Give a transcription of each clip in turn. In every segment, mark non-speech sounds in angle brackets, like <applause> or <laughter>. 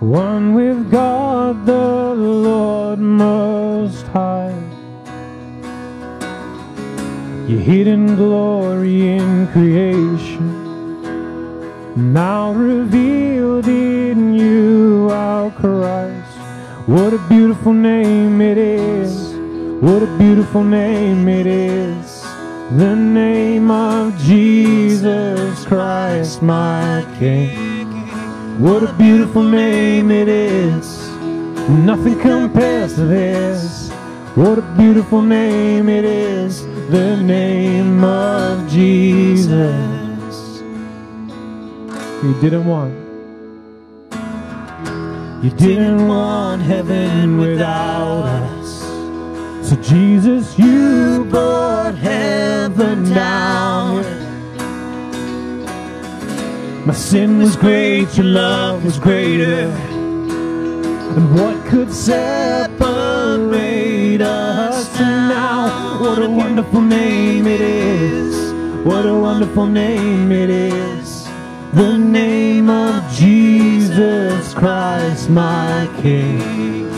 one with God the Lord Most High. Your hidden glory in creation, now revealed in you, our Christ. What a beautiful name it is! What a beautiful name it is! The name of Jesus Christ, my King. What a beautiful name it is. Nothing compares to this. What a beautiful name it is. The name of Jesus. You didn't want. You didn't want heaven without us. So Jesus, you brought heaven down. My sin was great, your love was greater. And what could separate us now? What a wonderful name it is. What a wonderful name it is. The name of Jesus Christ, my King.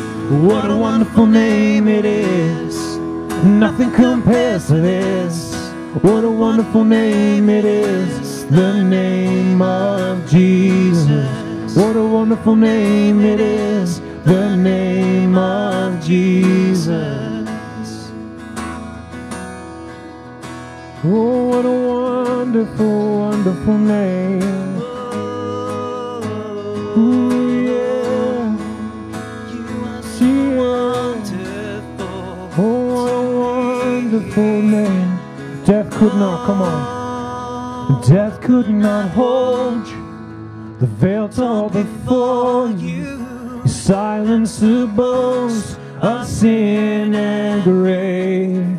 What a wonderful name it is. Nothing compares to this. What a wonderful name it is. The name of Jesus. What a wonderful name it is. The name of Jesus. Oh, what a wonderful, wonderful name. Ooh, yeah. Oh, what a wonderful name. Death could not, come on. Death could not hold you. The veil tore before you. Silenced the bones of sin and grave.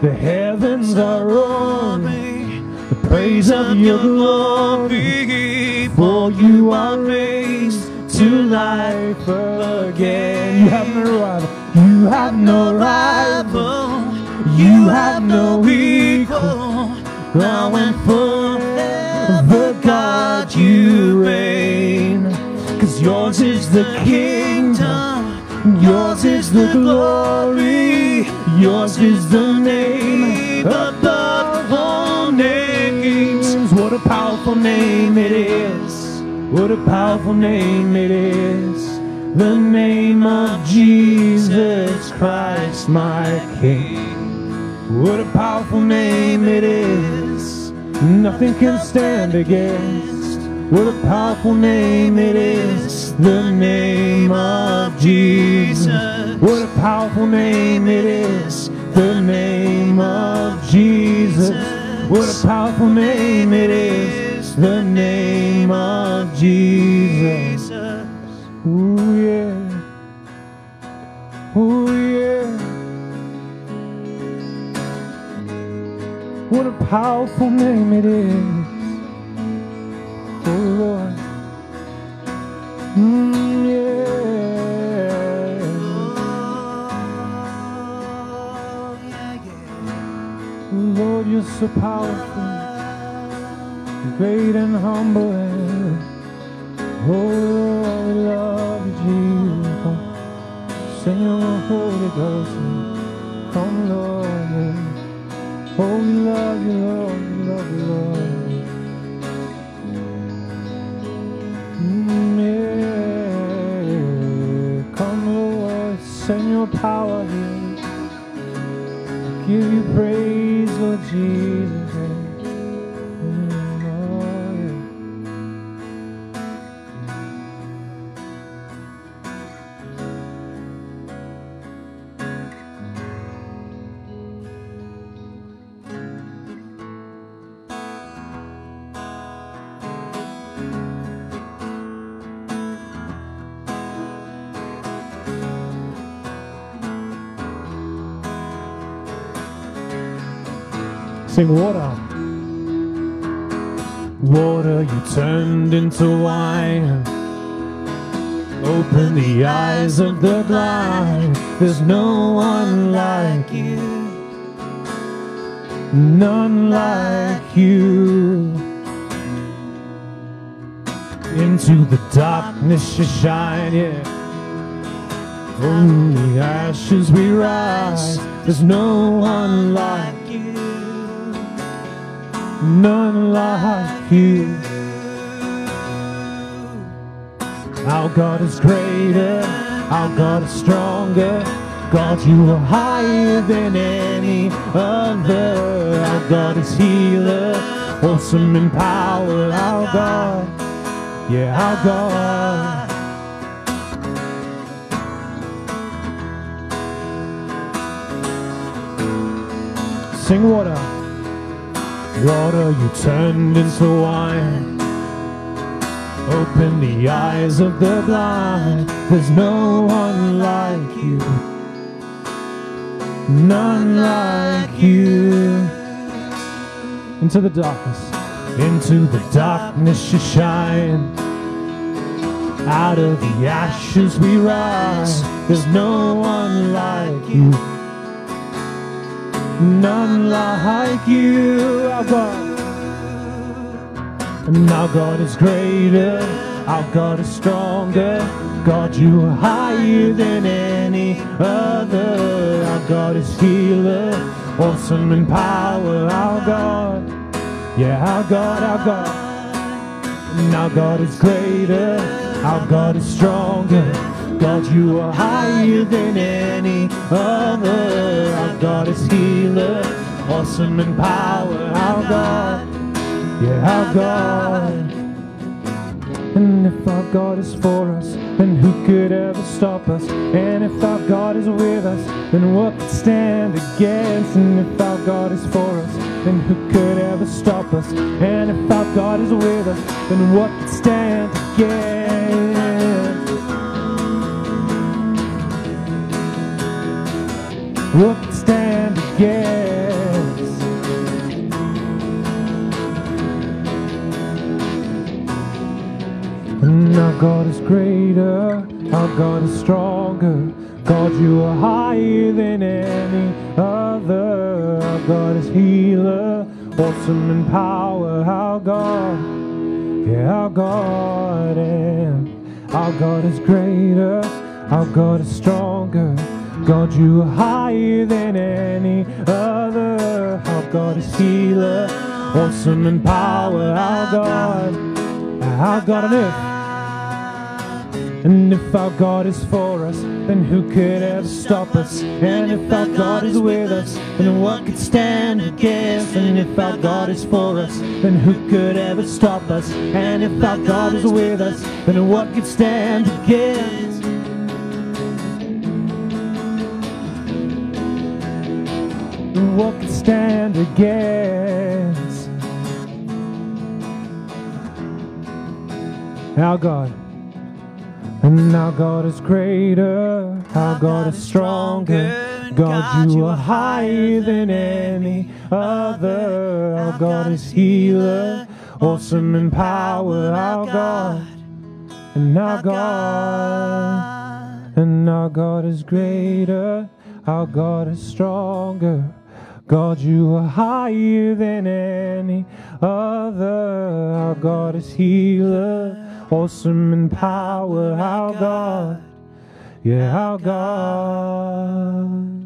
The heavens are roaring. The praise of your glory. For you are raised to life again. You have no rival. You have no rival. You have no equal. And forever, God, you reign. Cause yours is the kingdom Yours is the glory, yours is the name above all names. What a powerful name it is. What a powerful name it is. The name of Jesus Christ, my King. What a powerful name it is. Nothing can stand against. What a powerful name it is. The name of Jesus. What a powerful name it is. The name of Jesus. What a powerful name it is. The name of Jesus. Ooh yeah. Ooh yeah. What a powerful name it is. Oh Lord. Mm, yeah. Lord, you're so powerful, great and humble. And, oh, Lord, we love you, Jesus. Sing your Holy Ghost. Come, Lord. Oh, we love you, Lord. We love you, Lord. Mm, yeah. Come, Lord, send your power here. Give you praise, Lord Jesus. Sing water. Water you turned into wine. Open the eyes of the blind. There's no one like you. None like you. Into the darkness you shine, yeah. From the ashes we rise. There's no one like. None like you. Our God is greater, our God is stronger. God, you are higher than any other. Our God is healer, awesome in power. Our God, yeah, our God. Sing water. Water you turned into wine. Open the eyes of the blind. There's no one like you. None like you. Into the darkness. Into the darkness you shine. Out of the ashes we rise. There's no one like you. None like you, our God. And our God is greater, our God is stronger. God, you are higher than any other. Our God is healer, awesome in power. Our God, yeah, our God, our God. And our God is greater, our God is stronger. God, you are higher than any other. Our God is healer, awesome in power. Our God, yeah, our God. And if our God is for us, then who could ever stop us? And if our God is with us, then what could stand against? And if our God is for us, then who could ever stop us? And if our God is with us, then what could stand against? Could stand against? And our God is greater, our God is stronger. God, you are higher than any other. Our God is healer, awesome in power. Our God, yeah, our God, and our God is greater. Our God is stronger. God, you are higher than any other. Our God is healer, awesome in power. Our God, our God on earth. And if our God is for us, then who could ever stop us? And if our God is with us, then what could stand against? And if our God is for us, then who could ever stop us? And if our God is with us, then what could stand against? And what can stand against? Our God. And our God is greater, our God is stronger. God, you are higher than any other. Our God is healer, awesome in power. Our God, and our God, and our God is greater, our God is stronger. God, you are higher than any other. Our God is healer, awesome in power. Our God, yeah, our God.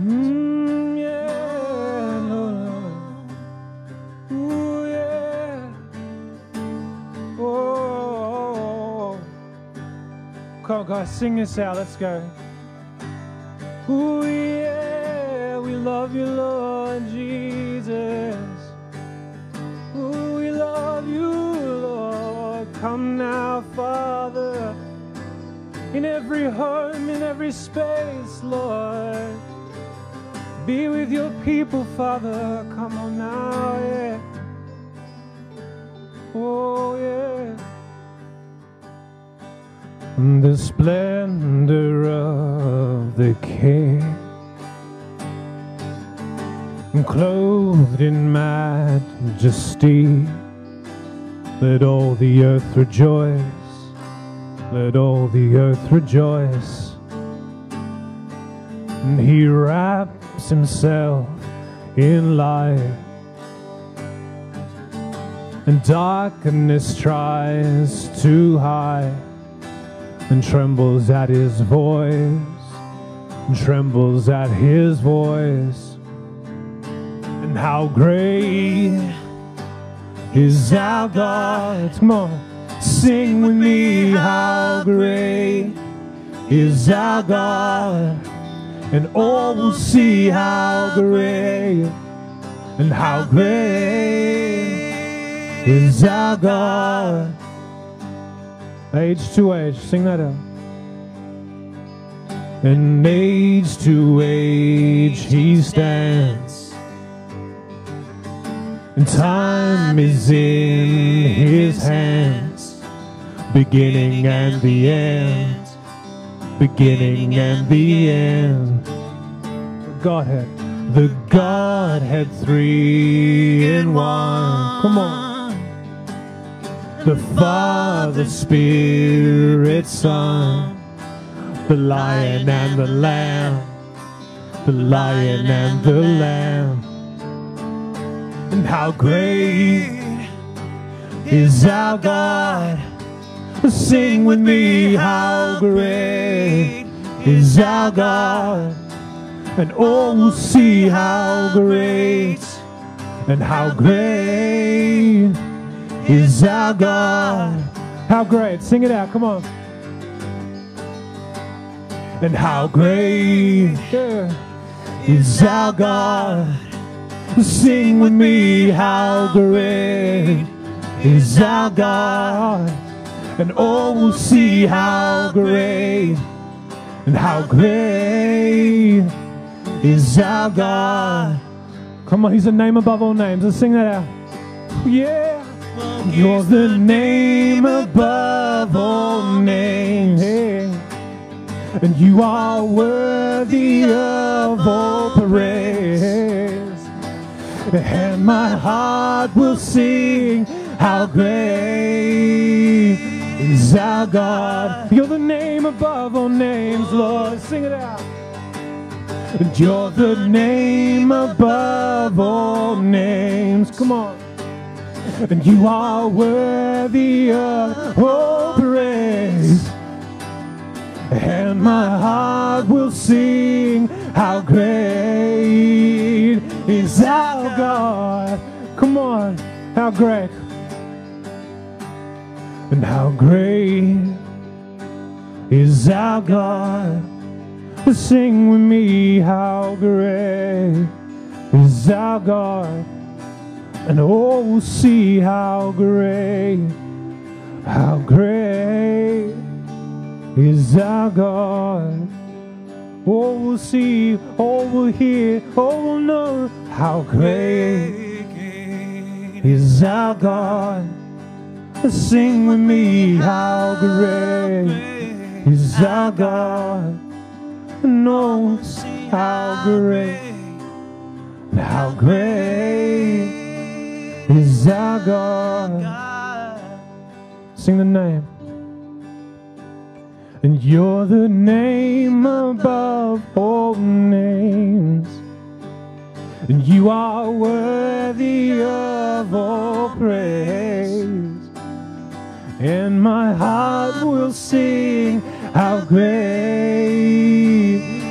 Come on, guys, sing this out. Let's go. Ooh, yeah, we love you, Lord Jesus. Ooh, we love you, Lord. Come now, Father, in every home, in every space, Lord. Be with your people, Father. Come on now, yeah. Oh, yeah. The splendor of the King, clothed in majesty. Let all the earth rejoice. Let all the earth rejoice. And he wraps himself in light. And darkness tries to hide and trembles at his voice, and trembles at his voice. And how great is our God? Come on, sing with me, how great is our God? And all will see how great and how great is our God. Age to age, sing that out. And age to age he stands. And time is in his hands, beginning and the end, beginning and the end. Godhead, the Godhead three in one. Come on. The Father, Spirit, Son, the Lion and the Lamb, the Lion and the Lamb. And how great is our God? Sing with me, how great is our God? And oh, all will see how great and how great is our God. How great. Sing it out. Come on. And how great is our God. Sing with me, how great is our God. And oh, all will see how great and how great is our God. Come on, he's a name above all names. Let's sing that out. Yeah. You're the name above all names. Hey. And you are worthy of all praise. And my heart will sing how great is our God. You're the name above all names, Lord. Sing it out. And you're the name above all names. Come on. And you are worthy of all praise. And my heart will sing how great is our God. Come on, how great. And how great is our God. Sing with me, how great is our God. And oh, see how great, how great is our God. Oh, we'll see, oh, we'll hear, oh, we'll know how great is our God. Sing with me, how great is our God. Know how great, how great is our God. Sing the name. And you're the name above all names. And you are worthy of all praise. And my heart will sing how great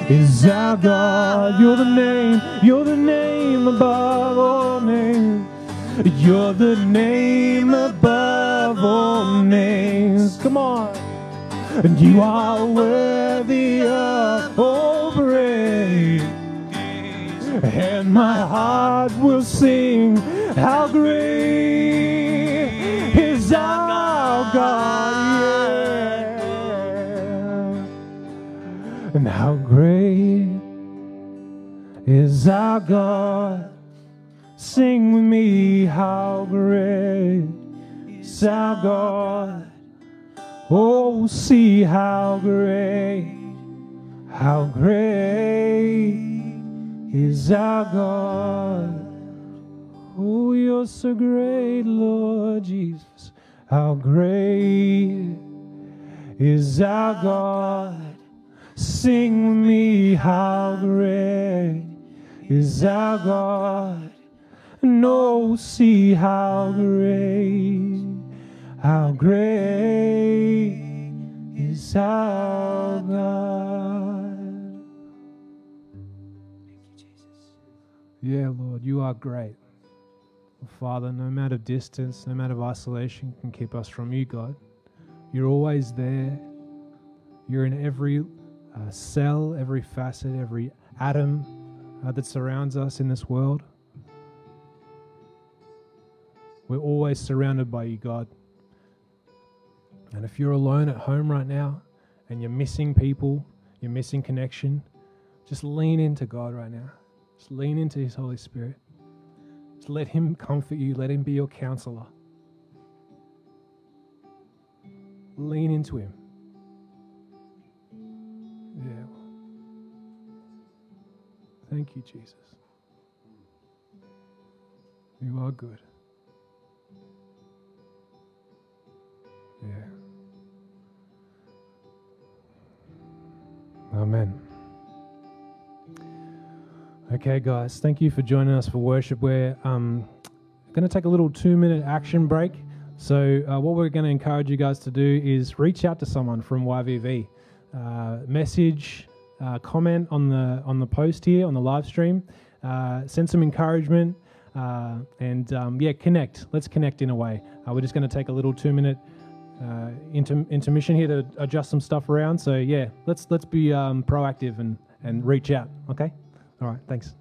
is our God. You're the name, you're the name above all names. You're the name above all names. Come on. And you are worthy of all praise. And my heart will sing how great our God. Yeah. And how great is our God. Sing with me, how great is our God. Oh, see how great, how great is our God. Oh, you're so great, Lord Jesus. How great is our God. Sing with me, how great is our God. No, see how great, how great is our God. Yeah, Lord, you are great. Father, no matter of distance, no matter of isolation can keep us from you, God. You're always there. You're in every uh, cell, every facet, every atom uh, that surrounds us in this world. We're always surrounded by you, God. And if you're alone at home right now and you're missing people, you're missing connection, just lean into God right now. Just lean into His Holy Spirit. Let Him comfort you, let Him be your counselor. Lean into Him. Yeah. Thank you, Jesus. You are good. Yeah. Amen. Okay, guys, thank you for joining us for worship. We're um, going to take a little two minute action break. So, uh, what we're going to encourage you guys to do is reach out to someone from YVV, uh, message, uh, comment on the on the post here on the live stream, uh, send some encouragement, uh, and um, yeah, connect. Let's connect in a way. Uh, we're just going to take a little two minute uh, inter- intermission here to adjust some stuff around. So yeah, let's let's be um, proactive and and reach out. Okay. All right. Thanks.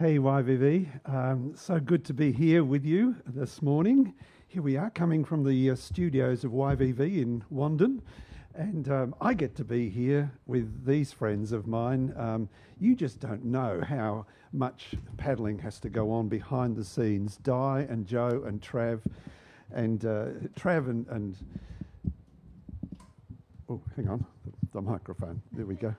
Hey, YVV. Um, so good to be here with you this morning. Here we are coming from the uh, studios of YVV in Wandin. And um, I get to be here with these friends of mine. Um, you just don't know how much paddling has to go on behind the scenes. Di and Joe and Trav. And uh, Trav and, and. Oh, hang on, the microphone. There we go.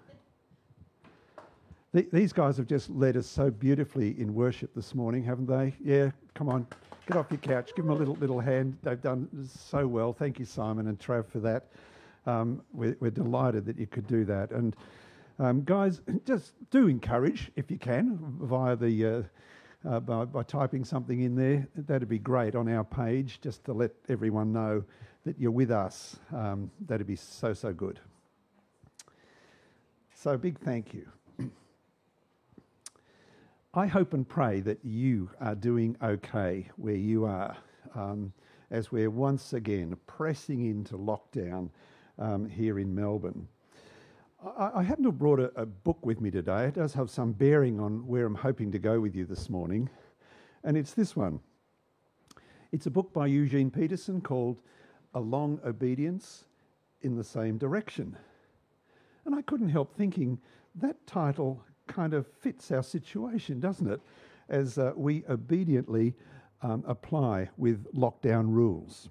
Th- these guys have just led us so beautifully in worship this morning, haven't they? Yeah, come on, get off your couch, give them a little little hand. They've done so well. Thank you, Simon and Trav, for that. Um, we're, we're, delighted that you could do that. And um, guys, <clears throat> just do encourage if you can via the uh, uh, by, by typing something in there. That'd be great on our page, just to let everyone know that you're with us. Um, that'd be so so good. So big thank you. I hope and pray that you are doing okay where you are um, as we're once again pressing into lockdown um, here in Melbourne. I, I, happen to have brought a, a, book with me today. It does have some bearing on where I'm hoping to go with you this morning, and it's this one. It's a book by Eugene Peterson called A Long Obedience in the Same Direction. And I couldn't help thinking that title kind of fits our situation, doesn't it? As uh, we obediently um, apply with lockdown rules.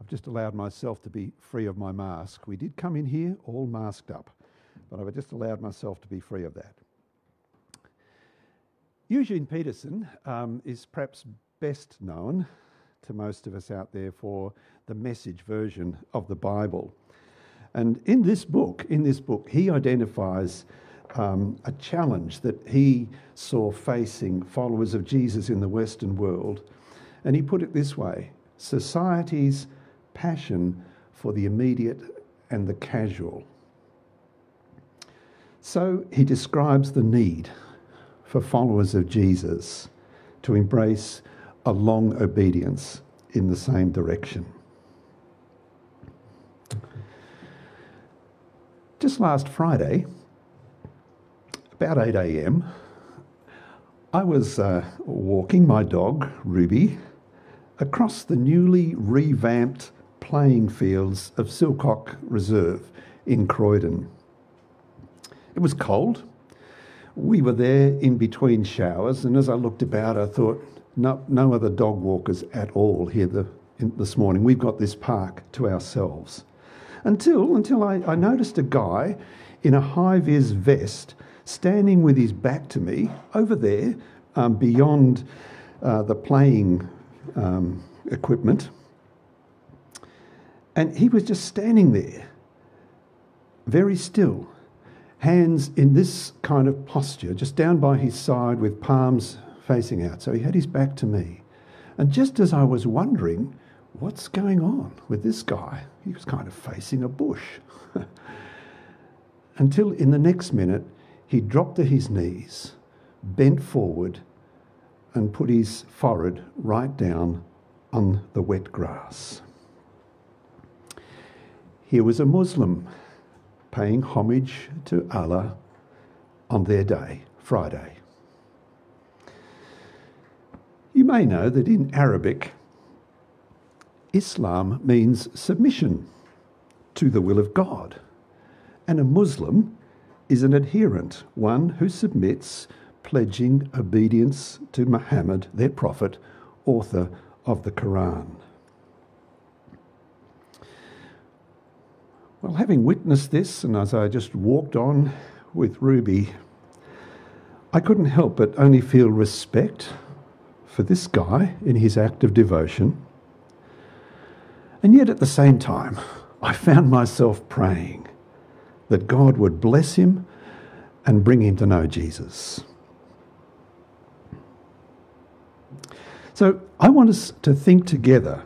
I've just allowed myself to be free of my mask. We did come in here all masked up, but I've just allowed myself to be free of that. Eugene Peterson um, is perhaps best known to most of us out there for the message version of the Bible. And in this book, in this book, he identifies um, a challenge that he saw facing followers of Jesus in the Western world. And he put it this way society's passion for the immediate and the casual. So he describes the need for followers of Jesus to embrace a long obedience in the same direction. Just last Friday, about 8 a.m., I was uh, walking my dog, Ruby, across the newly revamped playing fields of Silcock Reserve in Croydon. It was cold. We were there in between showers, and as I looked about, I thought, no, no other dog walkers at all here the, in, this morning. We've got this park to ourselves. Until, until I, I noticed a guy in a high vis vest standing with his back to me over there um, beyond uh, the playing um, equipment. And he was just standing there, very still, hands in this kind of posture, just down by his side with palms facing out. So he had his back to me. And just as I was wondering, what's going on with this guy? He was kind of facing a bush. <laughs> Until in the next minute, he dropped to his knees, bent forward, and put his forehead right down on the wet grass. Here was a Muslim paying homage to Allah on their day, Friday. You may know that in Arabic, Islam means submission to the will of God, and a Muslim is an adherent, one who submits, pledging obedience to Muhammad, their prophet, author of the Quran. Well, having witnessed this, and as I just walked on with Ruby, I couldn't help but only feel respect for this guy in his act of devotion. And yet at the same time, I found myself praying that God would bless him and bring him to know Jesus. So I want us to think together.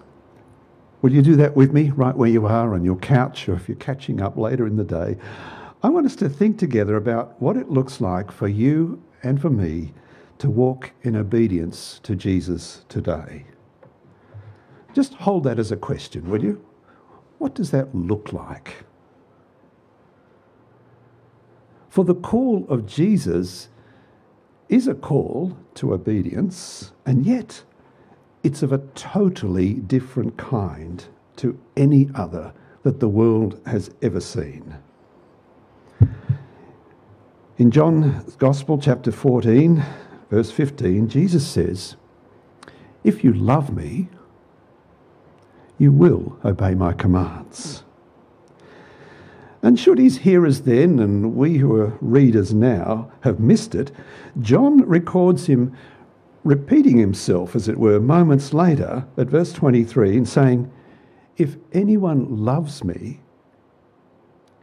Will you do that with me right where you are on your couch or if you're catching up later in the day? I want us to think together about what it looks like for you and for me to walk in obedience to Jesus today. Just hold that as a question, will you? What does that look like? For the call of Jesus is a call to obedience, and yet it's of a totally different kind to any other that the world has ever seen. In John's Gospel, chapter 14, verse 15, Jesus says, If you love me, you will obey my commands. And should his hearers then, and we who are readers now, have missed it, John records him repeating himself, as it were, moments later at verse 23 and saying, If anyone loves me,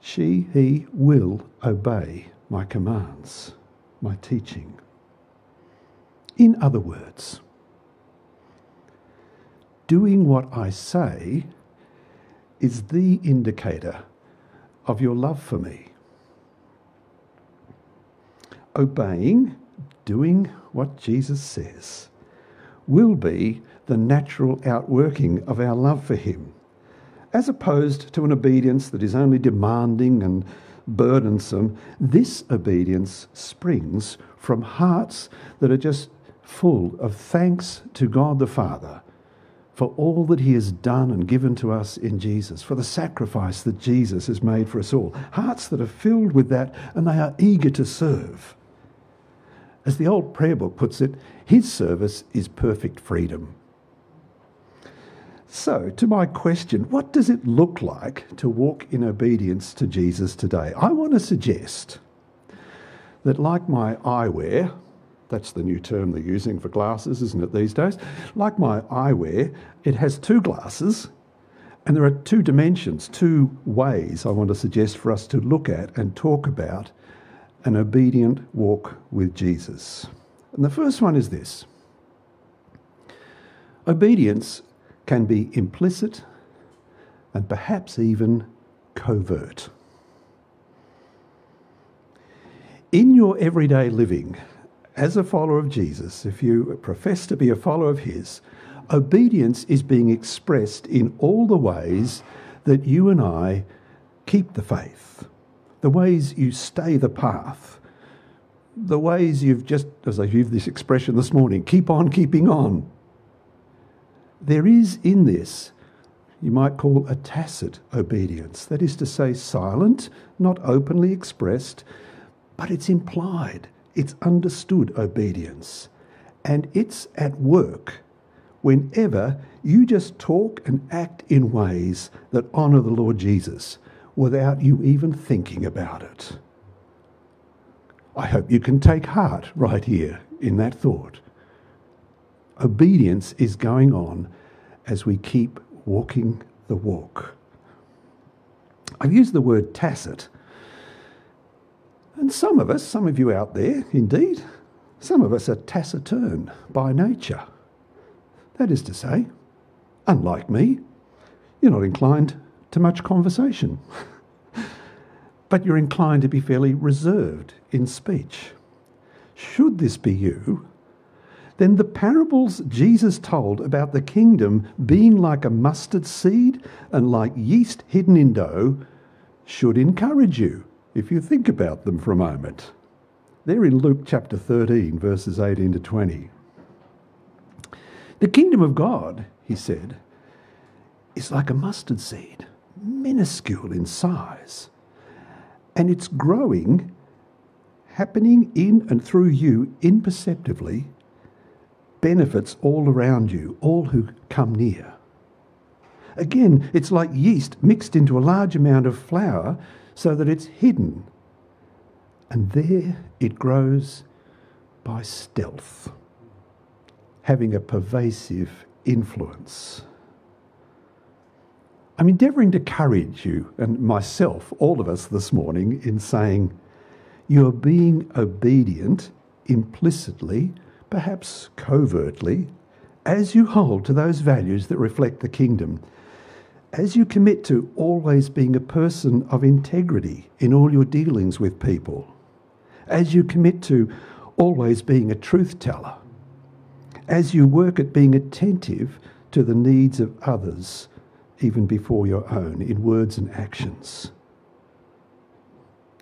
she, he will obey my commands, my teaching. In other words, doing what I say is the indicator of your love for me. Obeying, doing what Jesus says, will be the natural outworking of our love for Him, as opposed to an obedience that is only demanding and burdensome. This obedience springs from hearts that are just full of thanks to God the Father for all that he has done and given to us in Jesus, for the sacrifice that Jesus has made for us all. Hearts that are filled with that and they are eager to serve. As the old prayer book puts it, his service is perfect freedom. So, to my question, what does it look like to walk in obedience to Jesus today? I want to suggest that, like my eyewear, that's the new term they're using for glasses, isn't it, these days? Like my eyewear, it has two glasses, and there are two dimensions, two ways I want to suggest for us to look at and talk about an obedient walk with Jesus. And the first one is this obedience can be implicit and perhaps even covert. In your everyday living, as a follower of Jesus, if you profess to be a follower of His, obedience is being expressed in all the ways that you and I keep the faith, the ways you stay the path, the ways you've just, as I used this expression this morning, keep on keeping on. There is in this, you might call a tacit obedience, that is to say, silent, not openly expressed, but it's implied it's understood obedience. And it's at work whenever you just talk and act in ways that honour the Lord Jesus without you even thinking about it. I hope you can take heart right here in that thought. Obedience is going on as we keep walking the walk. I've used the word tacit and some of us, some of you out there, indeed, some of us are taciturn by nature. That is to say, unlike me, you're not inclined to much conversation, <laughs> but you're inclined to be fairly reserved in speech. Should this be you, then the parables Jesus told about the kingdom being like a mustard seed and like yeast hidden in dough should encourage you if you think about them for a moment. They're in Luke chapter 13, verses 18 to 20. The kingdom of God, he said, is like a mustard seed, minuscule in size, and it's growing, happening in and through you imperceptibly, benefits all around you, all who come near. Again, it's like yeast mixed into a large amount of flour so that it's hidden. And there it grows by stealth, having a pervasive influence. I'm endeavouring to encourage you and myself, all of us this morning, in saying you are being obedient implicitly, perhaps covertly, as you hold to those values that reflect the kingdom as you commit to always being a person of integrity in all your dealings with people, as you commit to always being a truth teller, as you work at being attentive to the needs of others, even before your own, in words and actions.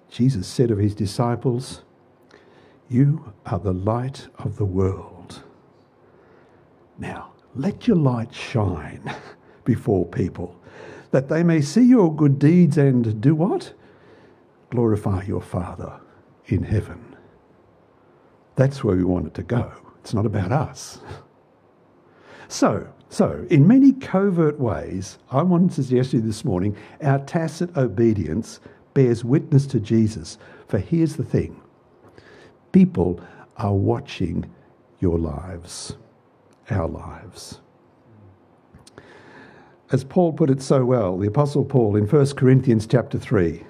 Jesus said of his disciples, You are the light of the world. Now, let your light shine <laughs> before people, that they may see your good deeds and do what? Glorify your Father in heaven. That's where we want it to go. It's not about us. So, so in many covert ways, I want to suggest to you this morning, our tacit obedience bears witness to Jesus. For here's the thing people are watching your lives, our lives. As Paul put it so well, the Apostle Paul in 1 Corinthians chapter 3,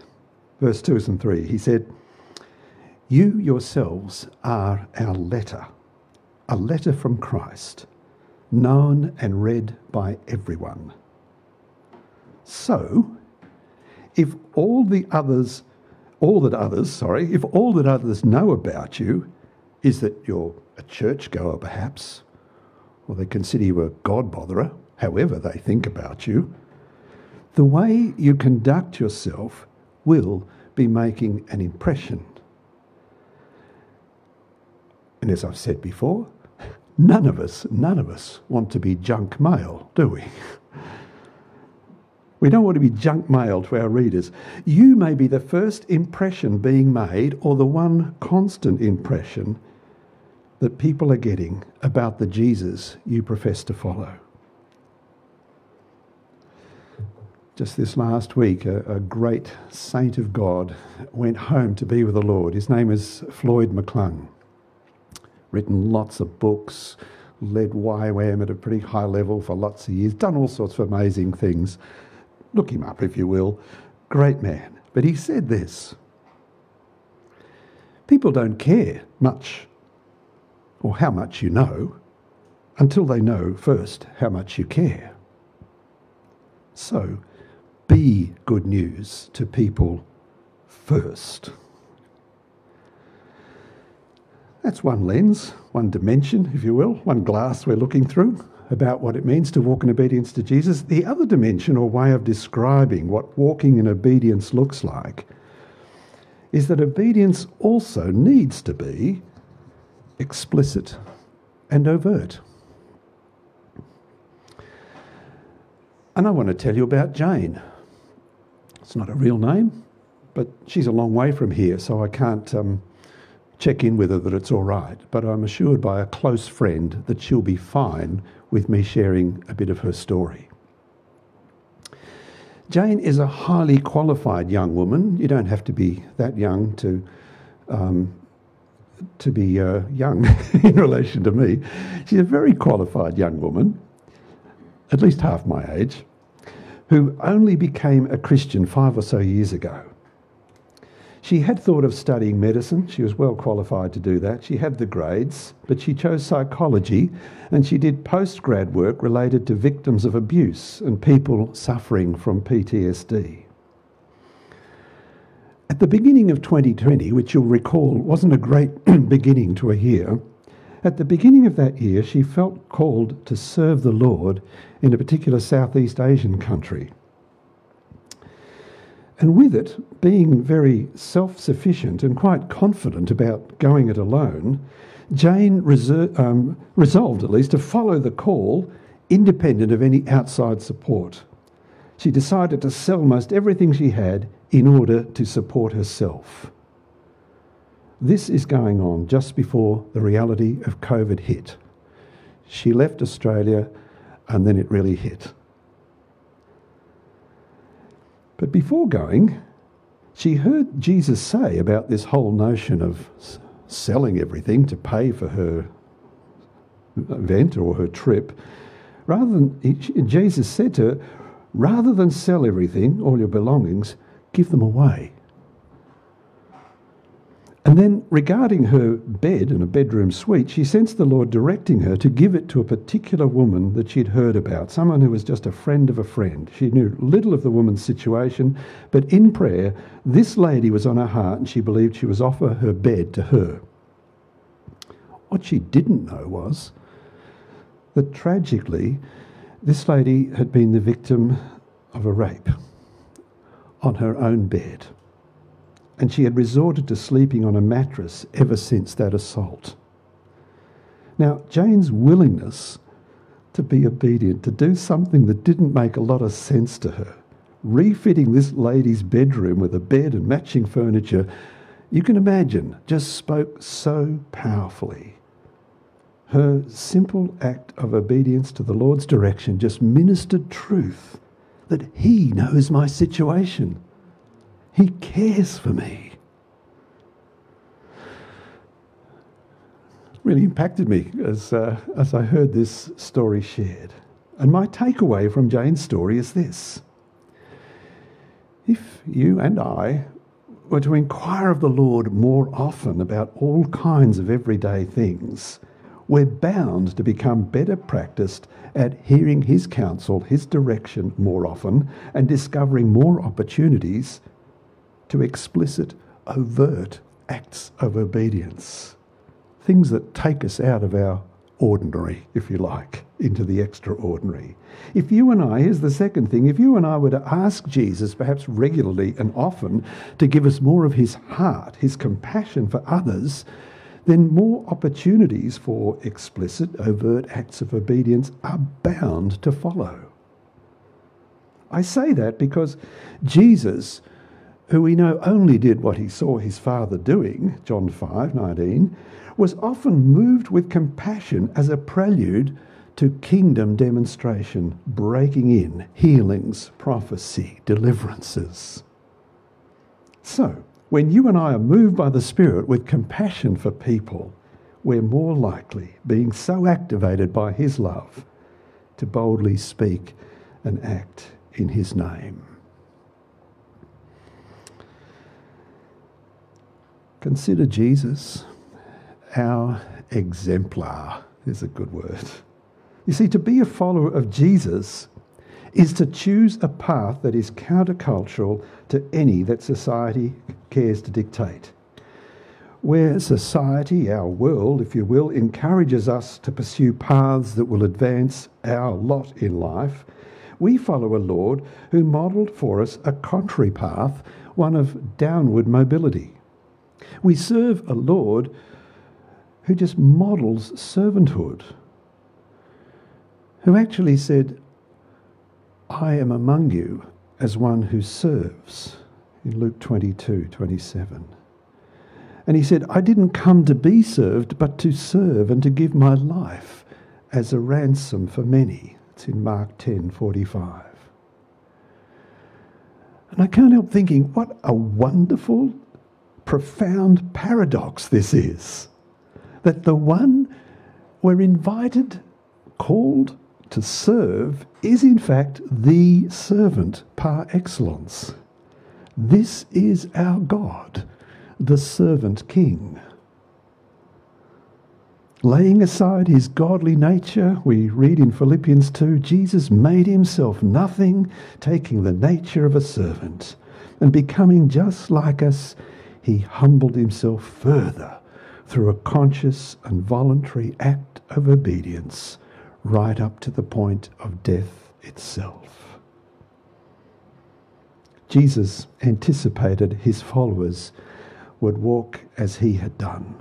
verse 2 and 3, he said, You yourselves are our letter, a letter from Christ, known and read by everyone. So, if all the others, all that others, sorry, if all that others know about you is that you're a churchgoer perhaps, or they consider you a God botherer, however they think about you, the way you conduct yourself will be making an impression. And as I've said before, none of us, none of us want to be junk mail, do we? We don't want to be junk mail to our readers. You may be the first impression being made or the one constant impression that people are getting about the Jesus you profess to follow. Just this last week, a, a, great saint of God went home to be with the Lord. His name is Floyd McClung. Written lots of books, led YWAM at a pretty high level for lots of years, done all sorts of amazing things. Look him up if you will. Great man. But he said this People don't care much or how much you know until they know first how much you care. So, be good news to people first. That's one lens, one dimension, if you will, one glass we're looking through about what it means to walk in obedience to Jesus. The other dimension or way of describing what walking in obedience looks like is that obedience also needs to be explicit and overt. And I want to tell you about Jane. It's not a real name, but she's a long way from here, so I can't um, check in with her that it's all right. But I'm assured by a close friend that she'll be fine with me sharing a bit of her story. Jane is a highly qualified young woman. You don't have to be that young to um, to be uh, young <laughs> in relation to me. She's a very qualified young woman, at least half my age who only became a Christian five or so years ago. She had thought of studying medicine. She was well qualified to do that. She had the grades, but she chose psychology and she did postgrad work related to victims of abuse and people suffering from PTSD. At the beginning of 2020, which you'll recall wasn't a great <clears throat> beginning to a year, at the beginning of that year, she felt called to serve the Lord in a particular Southeast Asian country. And with it, being very self sufficient and quite confident about going it alone, Jane reser- um, resolved, at least, to follow the call independent of any outside support. She decided to sell most everything she had in order to support herself. This is going on just before the reality of COVID hit. She left Australia and then it really hit. But before going, she heard Jesus say about this whole notion of selling everything to pay for her event or her trip. Rather than, Jesus said to her, rather than sell everything, all your belongings, give them away. And then, regarding her bed and a bedroom suite, she sensed the Lord directing her to give it to a particular woman that she'd heard about, someone who was just a friend of a friend. She knew little of the woman's situation, but in prayer, this lady was on her heart and she believed she was offer her bed to her. What she didn't know was that tragically, this lady had been the victim of a rape on her own bed and she had resorted to sleeping on a mattress ever since that assault. Now, Jane's willingness to be obedient, to do something that didn't make a lot of sense to her, refitting this lady's bedroom with a bed and matching furniture, you can imagine, just spoke so powerfully. Her simple act of obedience to the Lord's direction just ministered truth that He knows my situation. He cares for me. Really impacted me as, uh, as I heard this story shared. And my takeaway from Jane's story is this if you and I were to inquire of the Lord more often about all kinds of everyday things, we're bound to become better practiced at hearing His counsel, His direction more often, and discovering more opportunities to explicit, overt acts of obedience. Things that take us out of our ordinary, if you like, into the extraordinary. If you and I, here's the second thing, if you and I were to ask Jesus, perhaps regularly and often, to give us more of his heart, his compassion for others, then more opportunities for explicit, overt acts of obedience are bound to follow. I say that because Jesus, who we know only did what he saw his Father doing, John 5 19, was often moved with compassion as a prelude to kingdom demonstration, breaking in, healings, prophecy, deliverances. So, when you and I are moved by the Spirit with compassion for people, we're more likely, being so activated by His love, to boldly speak and act in His name. Consider Jesus our exemplar, is a good word. You see, to be a follower of Jesus is to choose a path that is countercultural to any that society cares to dictate. Where society, our world, if you will, encourages us to pursue paths that will advance our lot in life, we follow a Lord who modelled for us a contrary path, one of downward mobility. We serve a Lord who just models servanthood, who actually said, I am among you as one who serves, in Luke 22 27. And he said, I didn't come to be served, but to serve and to give my life as a ransom for many. It's in Mark 10 45. And I can't help thinking, what a wonderful, profound paradox this is that the one we're invited, called to serve, is in fact the servant par excellence. This is our God, the servant king. Laying aside his godly nature, we read in Philippians 2 Jesus made himself nothing, taking the nature of a servant, and becoming just like us, he humbled himself further through a conscious and voluntary act of obedience right up to the point of death itself. Jesus anticipated his followers would walk as he had done,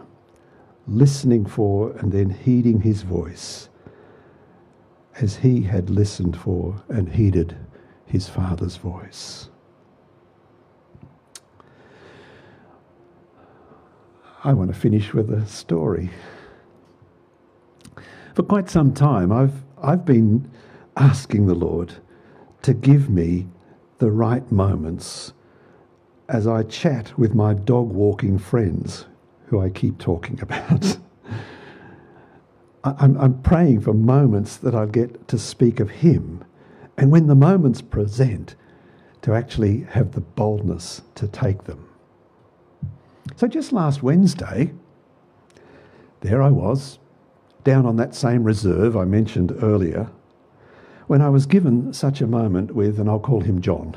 listening for and then heeding his voice, as he had listened for and heeded his Father's voice. I want to finish with a story. For quite some time, I've, I've been asking the Lord to give me the right moments as I chat with my dog walking friends who I keep talking about. <laughs> I'm, I'm praying for moments that I get to speak of Him. And when the moments present, to actually have the boldness to take them. So just last Wednesday, there I was, down on that same reserve I mentioned earlier, when I was given such a moment with, and I'll call him John.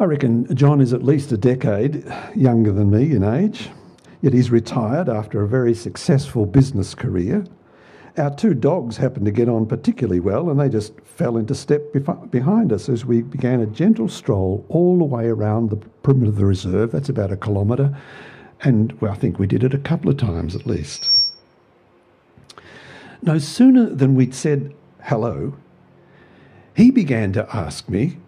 I reckon John is at least a decade younger than me in age, yet he's retired after a very successful business career our two dogs happened to get on particularly well, and they just fell into step behind us as we began a gentle stroll all the way around the perimeter of the reserve. That's about a kilometre, and well, I think we did it a couple of times at least. No sooner than we'd said hello, he began to ask me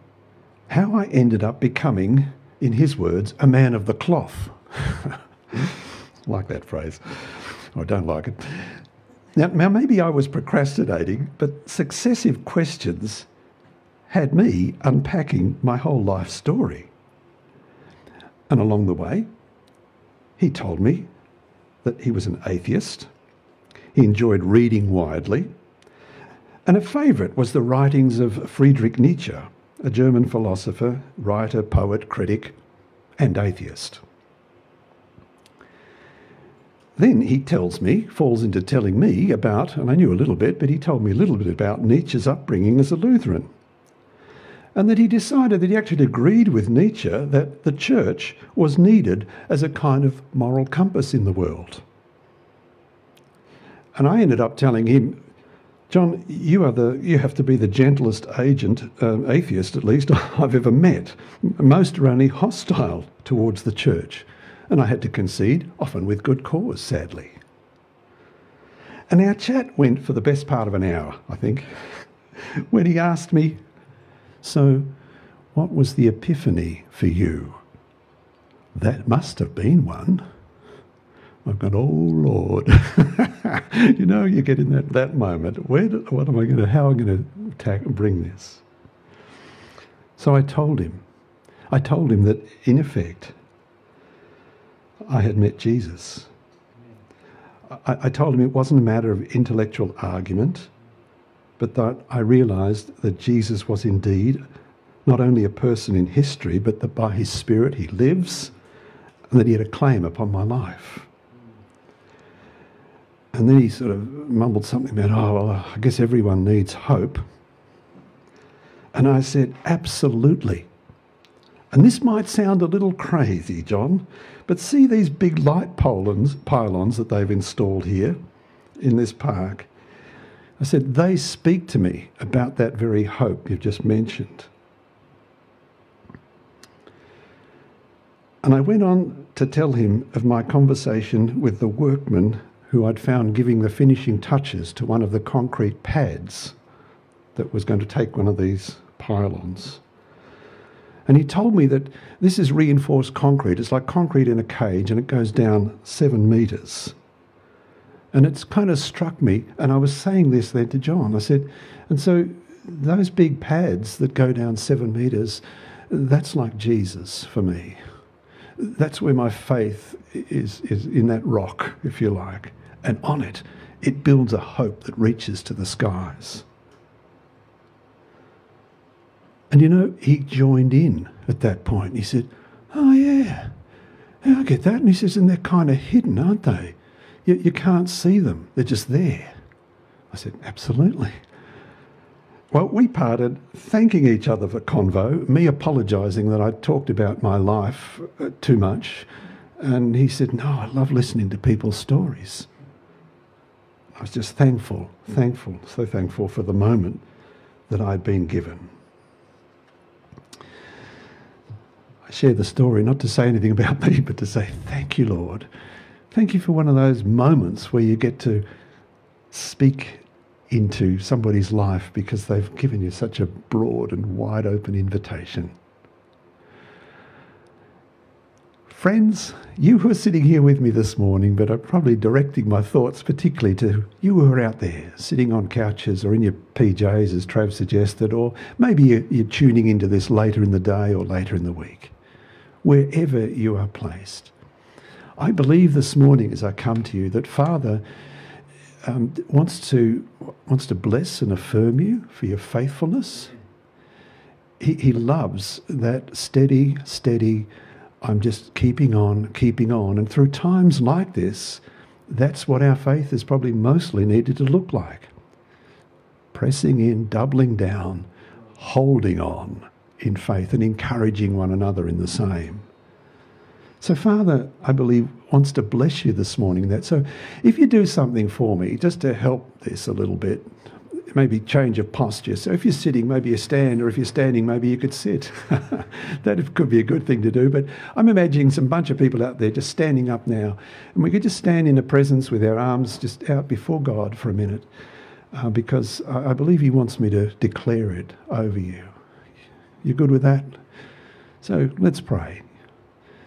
how I ended up becoming, in his words, a man of the cloth. <laughs> like that phrase. I don't like it. Now, now, maybe I was procrastinating, but successive questions had me unpacking my whole life story. And along the way, he told me that he was an atheist. He enjoyed reading widely. And a favourite was the writings of Friedrich Nietzsche, a German philosopher, writer, poet, critic, and atheist. Then he tells me, falls into telling me about, and I knew a little bit, but he told me a little bit about Nietzsche's upbringing as a Lutheran. And that he decided that he actually agreed with Nietzsche that the church was needed as a kind of moral compass in the world. And I ended up telling him, John, you are the you have to be the gentlest agent, um, atheist at least, <laughs> I've ever met. Most are only hostile towards the church and I had to concede, often with good cause, sadly. And our chat went for the best part of an hour, I think, <laughs> when he asked me, So, what was the epiphany for you? That must have been one. I've gone, oh Lord. <laughs> you know, you get in that, that moment. Where do, what am I going to, how am I going to bring this? So I told him. I told him that, in effect, I had met Jesus. I, I, told him it wasn't a matter of intellectual argument, but that I realized that Jesus was indeed not only a person in history, but that by his Spirit he lives and that he had a claim upon my life. And then he sort of mumbled something about, oh, well, I guess everyone needs hope. And I said, absolutely. And this might sound a little crazy, John, but see these big light pylons, pylons that they've installed here in this park. I said, they speak to me about that very hope you've just mentioned. And I went on to tell him of my conversation with the workman who I'd found giving the finishing touches to one of the concrete pads that was going to take one of these pylons. And he told me that this is reinforced concrete. It's like concrete in a cage and it goes down seven metres. And it's kind of struck me, and I was saying this then to John. I said, and so those big pads that go down seven metres, that's like Jesus for me. That's where my faith is, is in that rock, if you like. And on it, it builds a hope that reaches to the skies. And you know, he joined in at that point. He said, Oh, yeah, yeah I get that. And he says, And they're kind of hidden, aren't they? You, you can't see them, they're just there. I said, Absolutely. Well, we parted thanking each other for convo, me apologising that I'd talked about my life uh, too much. And he said, No, I love listening to people's stories. I was just thankful, thankful, so thankful for the moment that I'd been given. Share the story, not to say anything <laughs> about me, but to say, Thank you, Lord. Thank you for one of those moments where you get to speak into somebody's life because they've given you such a broad and wide open invitation. Friends, you who are sitting here with me this morning, but are probably directing my thoughts particularly to you who are out there sitting on couches or in your PJs, as Trav suggested, or maybe you're tuning into this later in the day or later in the week wherever you are placed. I believe this morning as I come to you that Father um, wants to wants to bless and affirm you for your faithfulness. He, he loves that steady, steady. I'm just keeping on, keeping on, and through times like this, that's what our faith is probably mostly needed to look like. Pressing in, doubling down, holding on in faith and encouraging one another in the same. So, Father, I believe, wants to bless you this morning. That so, if you do something for me, just to help this a little bit, maybe change of posture. So, if you're sitting, maybe you stand, or if you're standing, maybe you could sit. <laughs> that could be a good thing to do. But I'm imagining some bunch of people out there just standing up now, and we could just stand in the presence with our arms just out before God for a minute, uh, because I believe He wants me to declare it over you. You good with that? So let's pray.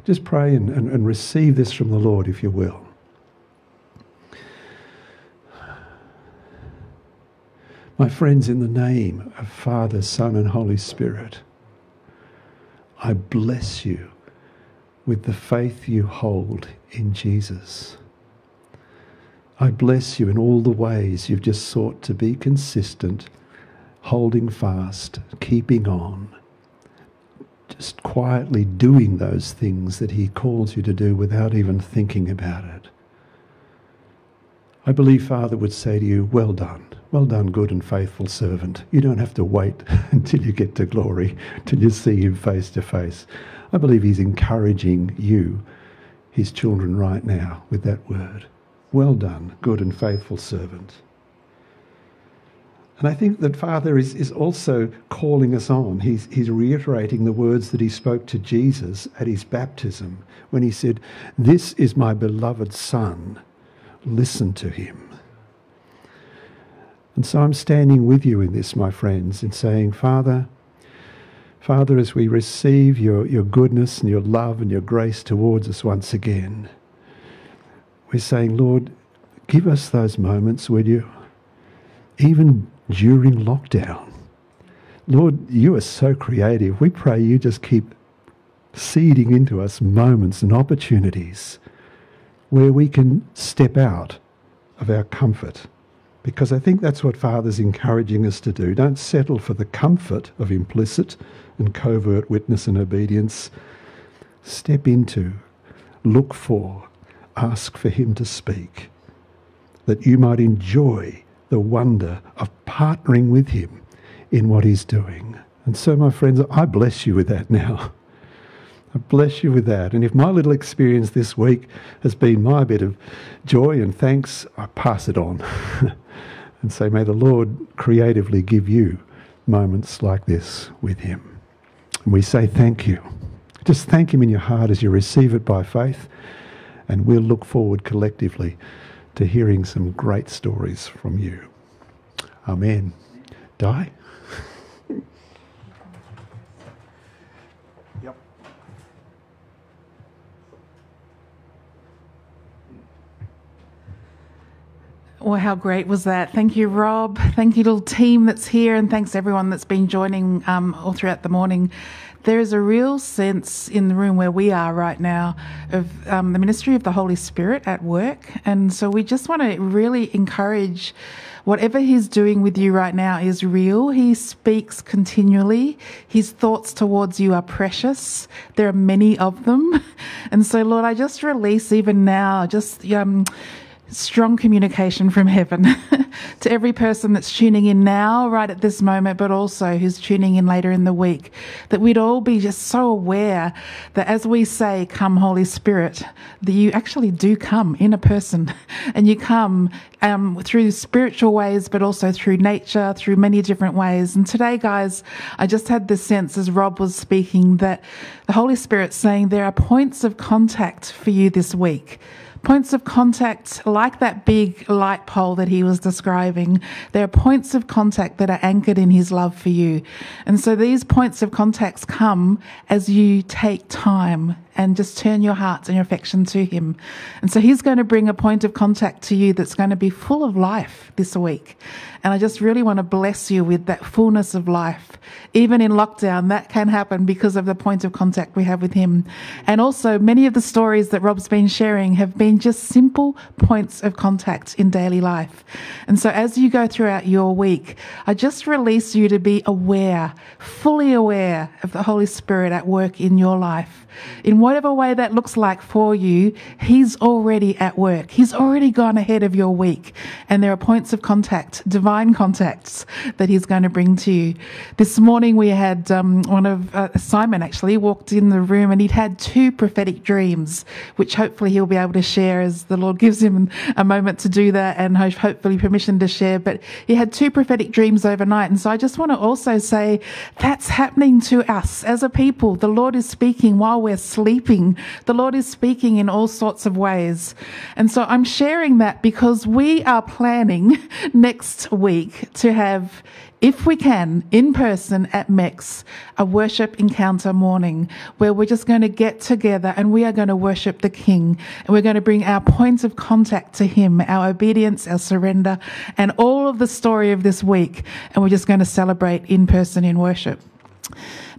Just pray and, and, and receive this from the Lord if you will. My friends, in the name of Father, Son, and Holy Spirit, I bless you with the faith you hold in Jesus. I bless you in all the ways you've just sought to be consistent, holding fast, keeping on just quietly doing those things that He calls you to do without even thinking about it. I believe Father would say to you, Well done. Well done, good and faithful servant. You don't have to wait <laughs> until you get to glory, till you see Him face to face. I believe He's encouraging you, His children, right now with that word. Well done, good and faithful servant. And I think that Father is, is also calling us on. He's, he's reiterating the words that he spoke to Jesus at his baptism when he said, This is my beloved Son, listen to him. And so I'm standing with you in this, my friends, in saying, Father, Father, as we receive your, your goodness and your love and your grace towards us once again, we're saying, Lord, give us those moments, will you? Even during lockdown. Lord, you are so creative. We pray you just keep seeding into us moments and opportunities where we can step out of our comfort. Because I think that's what Father's encouraging us to do. Don't settle for the comfort of implicit and covert witness and obedience. Step into, look for, ask for Him to speak, that you might enjoy the wonder of partnering with Him in what He's doing. And so, my friends, I bless you with that now. <laughs> I bless you with that. And if my little experience this week has been my bit of joy and thanks, I pass it on <laughs> and say, may the Lord creatively give you moments like this with Him. And we say thank you. Just thank Him in your heart as you receive it by faith, and we'll look forward collectively to hearing some great stories from you. Amen. Die? <laughs> yep. Well, how great was that? Thank you, Rob. Thank you, little team that's here, and thanks everyone that's been joining um, all throughout the morning there is a real sense in the room where we are right now of um, the ministry of the Holy Spirit at work. And so we just want to really encourage whatever He's doing with you right now is real. He speaks continually. His thoughts towards you are precious. There are many of them. <laughs> And so, Lord, I just release even now, just, um, strong communication from heaven <laughs> to every person that's tuning in now, right at this moment, but also who's tuning in later in the week, that we'd all be just so aware that as we say, Come, Holy Spirit, that you actually do come in a person <laughs> and you come um, through spiritual ways, but also through nature, through many different ways. And today, guys, I just had this sense as Rob was speaking that the Holy Spirit's saying there are points of contact for you this week points of contact, like that big light pole that he was describing, there are points of contact that are anchored in his love for you. And so these points of contacts come as you take time and just turn your hearts and your affection to him. And so he's going to bring a point of contact to you that's going to be full of life this week. And I just really want to bless you with that fullness of life. Even in lockdown, that can happen because of the point of contact we have with him. And also, many of the stories that Rob's been sharing have been just simple points of contact in daily life. And so as you go throughout your week, I just release you to be aware, fully aware of the Holy Spirit at work in your life. In whatever way that looks like for you, He's already at work. He's already gone ahead of your week. And there are points of contact, divine contacts that He's going to bring to you. This morning we had um, one of uh, Simon actually walked in the room and he'd had two prophetic dreams, which hopefully he'll be able to share as the Lord gives him a moment to do that and hopefully permission to share. But he had two prophetic dreams overnight. And so I just want to also say that's happening to us as a people. The Lord is speaking while we're sleeping. The Lord is speaking in all sorts of ways. And so I'm sharing that because we are planning <laughs> next week to have if we can, in person at MEX, a worship encounter morning where we're just going to get together and we are going to worship the King and we're going to bring our points of contact to Him, our obedience, our surrender, and all of the story of this week. And we're just going to celebrate in person in worship.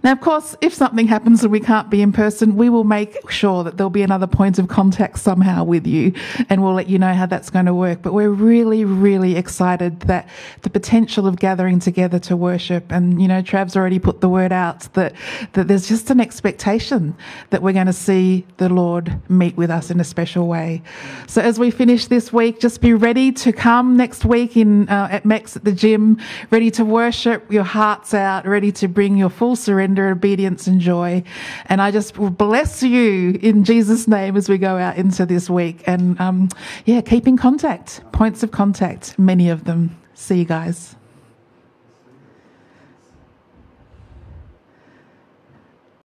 Now, of course, if something happens and we can't be in person, we will make sure that there'll be another point of contact somehow with you and we'll let you know how that's going to work. But we're really, really excited that the potential of gathering together to worship and, you know, Trav's already put the word out that, that there's just an expectation that we're going to see the Lord meet with us in a special way. So as we finish this week, just be ready to come next week in, uh, at MEX at the gym, ready to worship your hearts out, ready to bring your full surrender surrender, obedience, and joy. And I just bless you in Jesus' name as we go out into this week. And um, yeah, keep in contact, points of contact, many of them. See you guys.